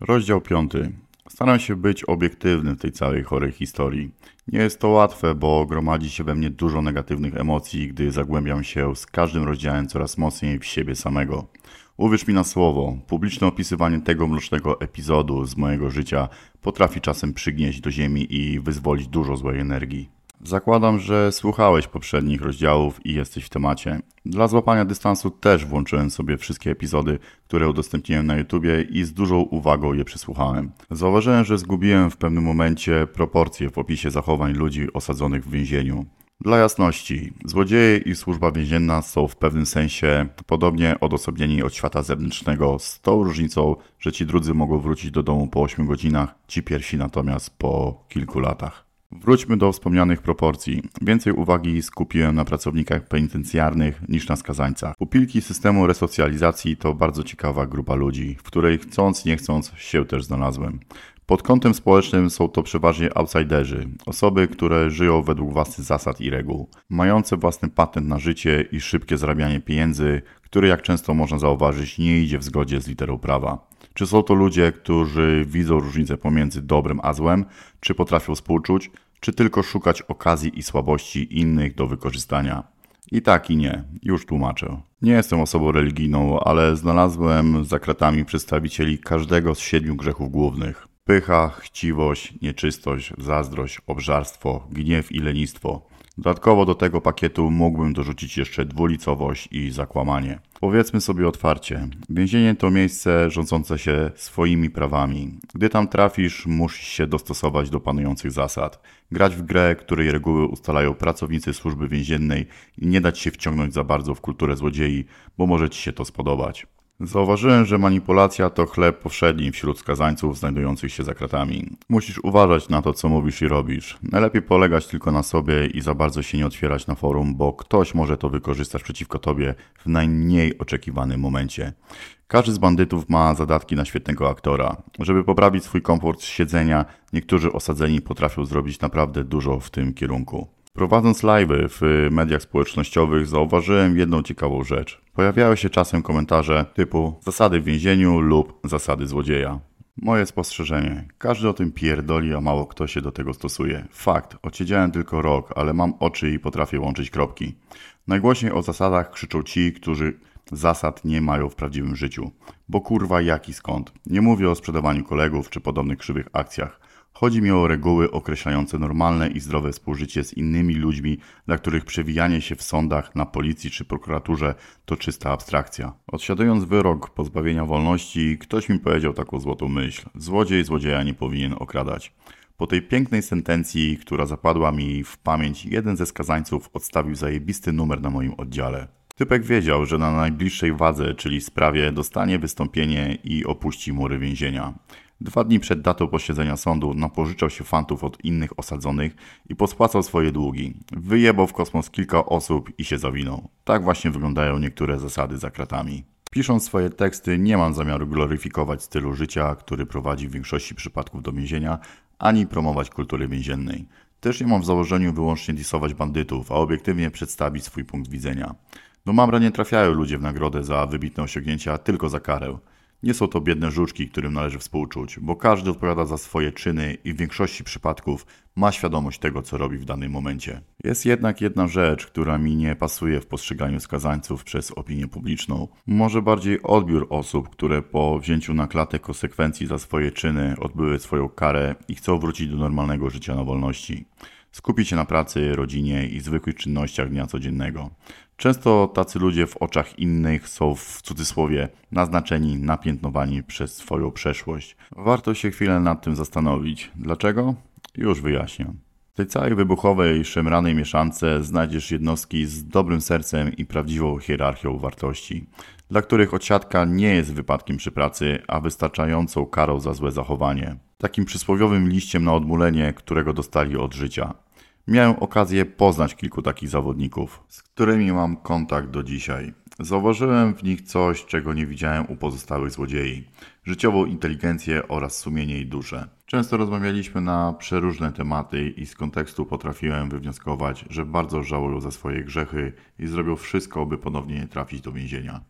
Rozdział 5. Staram się być obiektywny w tej całej chorej historii. Nie jest to łatwe, bo gromadzi się we mnie dużo negatywnych emocji, gdy zagłębiam się z każdym rozdziałem coraz mocniej w siebie samego. Uwierz mi na słowo, publiczne opisywanie tego mrocznego epizodu z mojego życia potrafi czasem przygnieść do ziemi i wyzwolić dużo złej energii. Zakładam, że słuchałeś poprzednich rozdziałów i jesteś w temacie. Dla złapania dystansu też włączyłem sobie wszystkie epizody, które udostępniłem na YouTubie i z dużą uwagą je przesłuchałem. Zauważyłem, że zgubiłem w pewnym momencie proporcje w opisie zachowań ludzi osadzonych w więzieniu. Dla jasności, złodzieje i służba więzienna są w pewnym sensie podobnie odosobnieni od świata zewnętrznego, z tą różnicą, że ci drudzy mogą wrócić do domu po 8 godzinach, ci pierwsi natomiast po kilku latach. Wróćmy do wspomnianych proporcji. Więcej uwagi skupiłem na pracownikach penitencjarnych niż na skazańcach. Pupilki systemu resocjalizacji to bardzo ciekawa grupa ludzi, w której chcąc nie chcąc się też znalazłem. Pod kątem społecznym są to przeważnie outsiderzy, osoby, które żyją według własnych zasad i reguł, mające własny patent na życie i szybkie zarabianie pieniędzy, który jak często można zauważyć nie idzie w zgodzie z literą prawa. Czy są to ludzie, którzy widzą różnicę pomiędzy dobrem a złem, czy potrafią współczuć, czy tylko szukać okazji i słabości innych do wykorzystania? I tak i nie, już tłumaczę. Nie jestem osobą religijną, ale znalazłem za kratami przedstawicieli każdego z siedmiu grzechów głównych. Pycha, chciwość, nieczystość, zazdrość, obżarstwo, gniew i lenistwo. Dodatkowo do tego pakietu mógłbym dorzucić jeszcze dwulicowość i zakłamanie. Powiedzmy sobie otwarcie, więzienie to miejsce rządzące się swoimi prawami. Gdy tam trafisz, musisz się dostosować do panujących zasad. Grać w grę, której reguły ustalają pracownicy służby więziennej i nie dać się wciągnąć za bardzo w kulturę złodziei, bo może ci się to spodobać. Zauważyłem, że manipulacja to chleb powszedni wśród skazańców znajdujących się za kratami. Musisz uważać na to, co mówisz i robisz. Najlepiej polegać tylko na sobie i za bardzo się nie otwierać na forum, bo ktoś może to wykorzystać przeciwko tobie w najmniej oczekiwanym momencie. Każdy z bandytów ma zadatki na świetnego aktora. Żeby poprawić swój komfort siedzenia, niektórzy osadzeni potrafią zrobić naprawdę dużo w tym kierunku. Prowadząc live w mediach społecznościowych zauważyłem jedną ciekawą rzecz. Pojawiały się czasem komentarze typu zasady w więzieniu lub zasady złodzieja. Moje spostrzeżenie. Każdy o tym pierdoli, a mało kto się do tego stosuje. Fakt, odsiedziałem tylko rok, ale mam oczy i potrafię łączyć kropki. Najgłośniej o zasadach krzyczą ci, którzy zasad nie mają w prawdziwym życiu. Bo kurwa jaki skąd. Nie mówię o sprzedawaniu kolegów czy podobnych krzywych akcjach. Chodzi mi o reguły określające normalne i zdrowe współżycie z innymi ludźmi, dla których przewijanie się w sądach, na policji czy prokuraturze to czysta abstrakcja. Odsiadując wyrok pozbawienia wolności, ktoś mi powiedział taką złotą myśl: złodziej złodzieja nie powinien okradać. Po tej pięknej sentencji, która zapadła mi w pamięć, jeden ze skazańców odstawił zajebisty numer na moim oddziale. Typek wiedział, że na najbliższej wadze, czyli sprawie, dostanie wystąpienie i opuści mury więzienia. Dwa dni przed datą posiedzenia sądu napożyczał się fantów od innych osadzonych i pospłacał swoje długi. Wyjebał w kosmos kilka osób i się zawinął. Tak właśnie wyglądają niektóre zasady za kratami. Pisząc swoje teksty nie mam zamiaru gloryfikować stylu życia, który prowadzi w większości przypadków do więzienia, ani promować kultury więziennej. Też nie mam w założeniu wyłącznie disować bandytów, a obiektywnie przedstawić swój punkt widzenia. Do Mamra nie trafiają ludzie w nagrodę za wybitne osiągnięcia, tylko za karę. Nie są to biedne żuczki, którym należy współczuć, bo każdy odpowiada za swoje czyny i w większości przypadków ma świadomość tego, co robi w danym momencie. Jest jednak jedna rzecz, która mi nie pasuje w postrzeganiu skazańców przez opinię publiczną. Może bardziej odbiór osób, które po wzięciu na klatę konsekwencji za swoje czyny odbyły swoją karę i chcą wrócić do normalnego życia na wolności skupić się na pracy, rodzinie i zwykłych czynnościach dnia codziennego. Często tacy ludzie w oczach innych są w cudzysłowie naznaczeni, napiętnowani przez swoją przeszłość. Warto się chwilę nad tym zastanowić. Dlaczego? Już wyjaśnię. W tej całej wybuchowej, szemranej mieszance znajdziesz jednostki z dobrym sercem i prawdziwą hierarchią wartości, dla których odsiadka nie jest wypadkiem przy pracy, a wystarczającą karą za złe zachowanie. Takim przysłowiowym liściem na odmulenie, którego dostali od życia. Miałem okazję poznać kilku takich zawodników, z którymi mam kontakt do dzisiaj. Zauważyłem w nich coś, czego nie widziałem u pozostałych złodziei: życiową inteligencję oraz sumienie i duszę. Często rozmawialiśmy na przeróżne tematy i z kontekstu potrafiłem wywnioskować, że bardzo żałują za swoje grzechy i zrobią wszystko, by ponownie nie trafić do więzienia.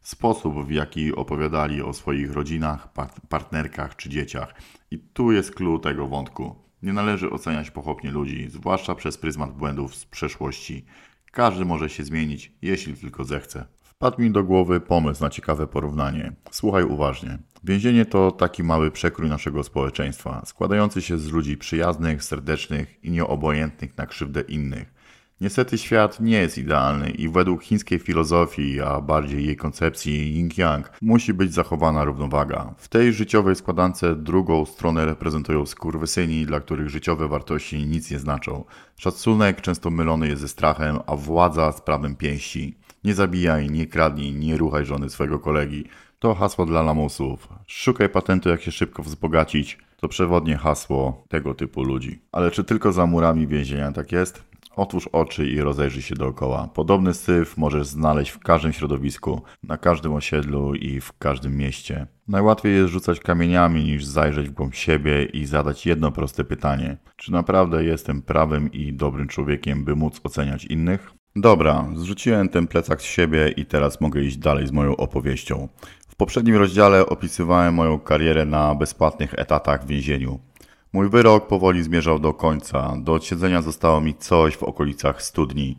Sposób, w jaki opowiadali o swoich rodzinach, partnerkach czy dzieciach. I tu jest clue tego wątku. Nie należy oceniać pochopnie ludzi, zwłaszcza przez pryzmat błędów z przeszłości. Każdy może się zmienić, jeśli tylko zechce. Wpadł mi do głowy pomysł na ciekawe porównanie. Słuchaj uważnie. Więzienie to taki mały przekrój naszego społeczeństwa, składający się z ludzi przyjaznych, serdecznych i nieobojętnych na krzywdę innych. Niestety świat nie jest idealny i według chińskiej filozofii, a bardziej jej koncepcji yin-yang, musi być zachowana równowaga. W tej życiowej składance drugą stronę reprezentują skurwysyni, dla których życiowe wartości nic nie znaczą. Szacunek często mylony jest ze strachem, a władza z prawem pięści. Nie zabijaj, nie kradnij, nie ruchaj żony swojego kolegi. To hasło dla lamusów. Szukaj patentu, jak się szybko wzbogacić. To przewodnie hasło tego typu ludzi. Ale czy tylko za murami więzienia tak jest? Otwórz oczy i rozejrzyj się dookoła. Podobny syf możesz znaleźć w każdym środowisku, na każdym osiedlu i w każdym mieście. Najłatwiej jest rzucać kamieniami niż zajrzeć w głąb siebie i zadać jedno proste pytanie. Czy naprawdę jestem prawym i dobrym człowiekiem, by móc oceniać innych? Dobra, zrzuciłem ten plecak z siebie i teraz mogę iść dalej z moją opowieścią. W poprzednim rozdziale opisywałem moją karierę na bezpłatnych etatach w więzieniu. Mój wyrok powoli zmierzał do końca. Do odsiedzenia zostało mi coś w okolicach studni.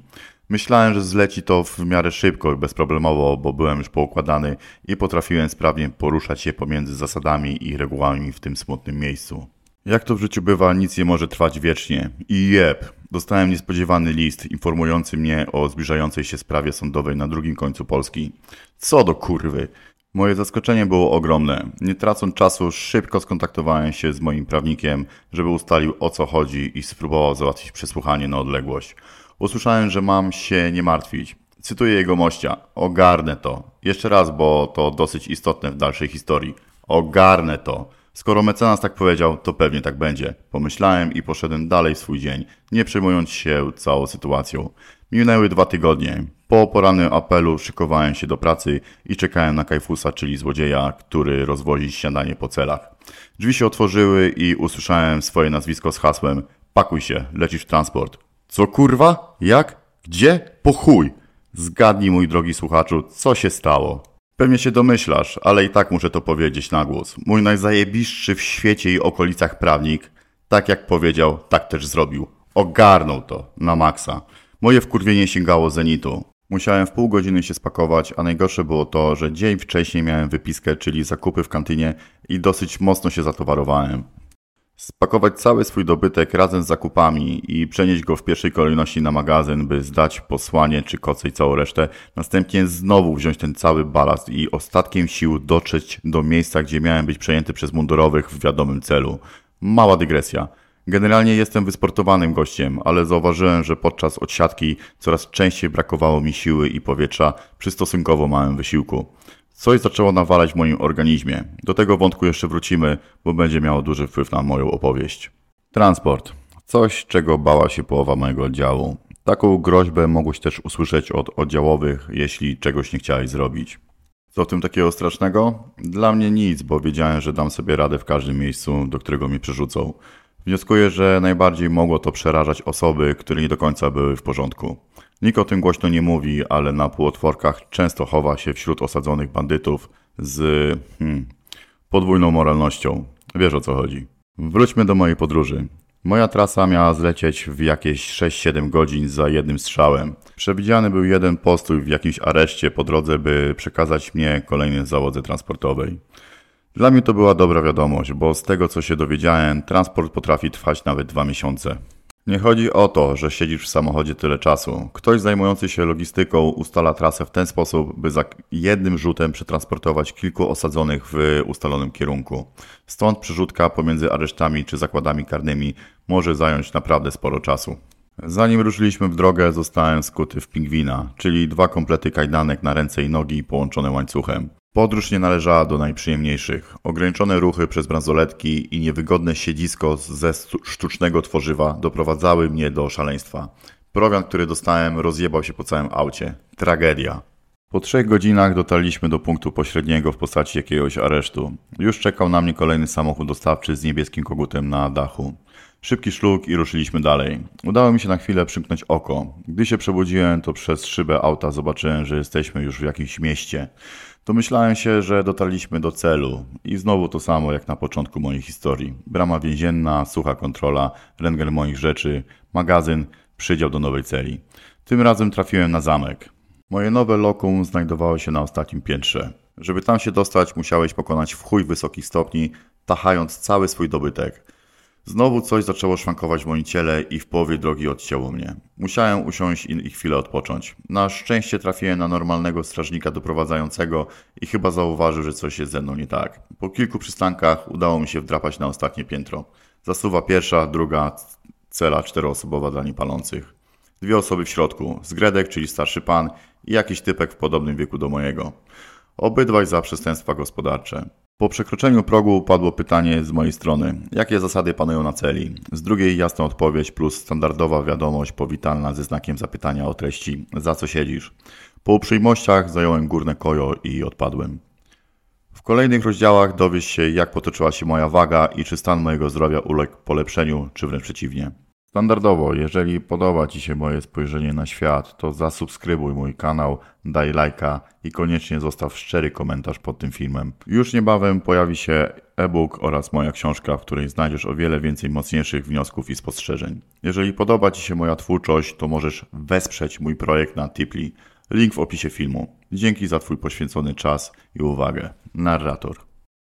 Myślałem, że zleci to w miarę szybko i bezproblemowo, bo byłem już poukładany i potrafiłem sprawnie poruszać się pomiędzy zasadami i regułami w tym smutnym miejscu. Jak to w życiu bywa, nic nie może trwać wiecznie. I jeb, dostałem niespodziewany list informujący mnie o zbliżającej się sprawie sądowej na drugim końcu Polski. Co do kurwy! Moje zaskoczenie było ogromne. Nie tracąc czasu, szybko skontaktowałem się z moim prawnikiem, żeby ustalił o co chodzi i spróbował załatwić przesłuchanie na odległość. Usłyszałem, że mam się nie martwić. Cytuję jego mościa. Ogarnę to. Jeszcze raz, bo to dosyć istotne w dalszej historii. Ogarnę to. Skoro mecenas tak powiedział, to pewnie tak będzie. Pomyślałem i poszedłem dalej swój dzień, nie przejmując się całą sytuacją. Minęły dwa tygodnie. Po porannym apelu szykowałem się do pracy i czekałem na Kajfusa, czyli złodzieja, który rozwozi śniadanie po celach. Drzwi się otworzyły i usłyszałem swoje nazwisko z hasłem Pakuj się, lecisz w transport. Co kurwa? Jak? Gdzie? Po chuj! Zgadnij, mój drogi słuchaczu, co się stało. Pewnie się domyślasz, ale i tak muszę to powiedzieć na głos. Mój najzajebiższy w świecie i okolicach prawnik, tak jak powiedział, tak też zrobił. Ogarnął to na maksa. Moje wkurwienie sięgało zenitu. Musiałem w pół godziny się spakować, a najgorsze było to, że dzień wcześniej miałem wypiskę, czyli zakupy w kantynie i dosyć mocno się zatowarowałem. Spakować cały swój dobytek razem z zakupami i przenieść go w pierwszej kolejności na magazyn, by zdać posłanie czy koce i całą resztę. Następnie znowu wziąć ten cały balast i ostatkiem sił dotrzeć do miejsca, gdzie miałem być przejęty przez mundurowych w wiadomym celu. Mała dygresja. Generalnie jestem wysportowanym gościem, ale zauważyłem, że podczas odsiadki coraz częściej brakowało mi siły i powietrza przy stosunkowo małym wysiłku. Coś zaczęło nawalać w moim organizmie. Do tego wątku jeszcze wrócimy, bo będzie miało duży wpływ na moją opowieść. Transport. Coś, czego bała się połowa mojego oddziału. Taką groźbę mogłeś też usłyszeć od oddziałowych, jeśli czegoś nie chciałeś zrobić. Co w tym takiego strasznego? Dla mnie nic, bo wiedziałem, że dam sobie radę w każdym miejscu, do którego mi przerzucą. Wnioskuję, że najbardziej mogło to przerażać osoby, które nie do końca były w porządku. Nikt o tym głośno nie mówi, ale na półotworkach często chowa się wśród osadzonych bandytów z hmm, podwójną moralnością. Wiesz o co chodzi. Wróćmy do mojej podróży. Moja trasa miała zlecieć w jakieś 6-7 godzin za jednym strzałem. Przewidziany był jeden postój w jakimś areszcie po drodze, by przekazać mnie kolejnej załodze transportowej. Dla mnie to była dobra wiadomość, bo z tego co się dowiedziałem, transport potrafi trwać nawet dwa miesiące. Nie chodzi o to, że siedzisz w samochodzie tyle czasu. Ktoś zajmujący się logistyką ustala trasę w ten sposób, by za jednym rzutem przetransportować kilku osadzonych w ustalonym kierunku. Stąd przerzutka pomiędzy aresztami czy zakładami karnymi może zająć naprawdę sporo czasu. Zanim ruszyliśmy w drogę, zostałem skuty w pingwina, czyli dwa komplety kajdanek na ręce i nogi połączone łańcuchem. Podróż nie należała do najprzyjemniejszych. Ograniczone ruchy przez bransoletki i niewygodne siedzisko ze sztucznego tworzywa doprowadzały mnie do szaleństwa. Prowiant, który dostałem, rozjebał się po całym aucie. Tragedia. Po trzech godzinach dotarliśmy do punktu pośredniego w postaci jakiegoś aresztu. Już czekał na mnie kolejny samochód dostawczy z niebieskim kogutem na dachu. Szybki szluk i ruszyliśmy dalej. Udało mi się na chwilę przymknąć oko. Gdy się przebudziłem, to przez szybę auta zobaczyłem, że jesteśmy już w jakimś mieście. Domyślałem się, że dotarliśmy do celu i znowu to samo jak na początku mojej historii. Brama więzienna, sucha kontrola, rentgen moich rzeczy, magazyn, przydział do nowej celi. Tym razem trafiłem na zamek. Moje nowe lokum znajdowało się na ostatnim piętrze. Żeby tam się dostać, musiałeś pokonać w chuj wysokich stopni, tachając cały swój dobytek. Znowu coś zaczęło szwankować w moim ciele i w połowie drogi odcięło mnie. Musiałem usiąść i, chwilę odpocząć. Na szczęście trafiłem na normalnego strażnika doprowadzającego i chyba zauważył, że coś jest ze mną nie tak. Po kilku przystankach udało mi się wdrapać na ostatnie piętro. Zasuwa pierwsza, druga, cela czteroosobowa dla niepalących. Dwie osoby w środku, Zgredek, czyli starszy pan i jakiś typek w podobnym wieku do mojego. Obydwaj za przestępstwa gospodarcze. Po przekroczeniu progu padło pytanie z mojej strony, jakie zasady panują na celi. Z drugiej jasna odpowiedź plus standardowa wiadomość powitalna ze znakiem zapytania o treści za co siedzisz. Po uprzejmościach zająłem górne kojo i odpadłem. W kolejnych rozdziałach dowiesz się, jak potoczyła się moja waga i czy stan mojego zdrowia uległ polepszeniu, czy wręcz przeciwnie. Standardowo, jeżeli podoba Ci się moje spojrzenie na świat, to zasubskrybuj mój kanał, daj lajka i koniecznie zostaw szczery komentarz pod tym filmem. Już niebawem pojawi się e-book oraz moja książka, w której znajdziesz o wiele więcej mocniejszych wniosków i spostrzeżeń. Jeżeli podoba Ci się moja twórczość, to możesz wesprzeć mój projekt na Tipli. Link w opisie filmu. Dzięki za Twój poświęcony czas i uwagę. Narrator.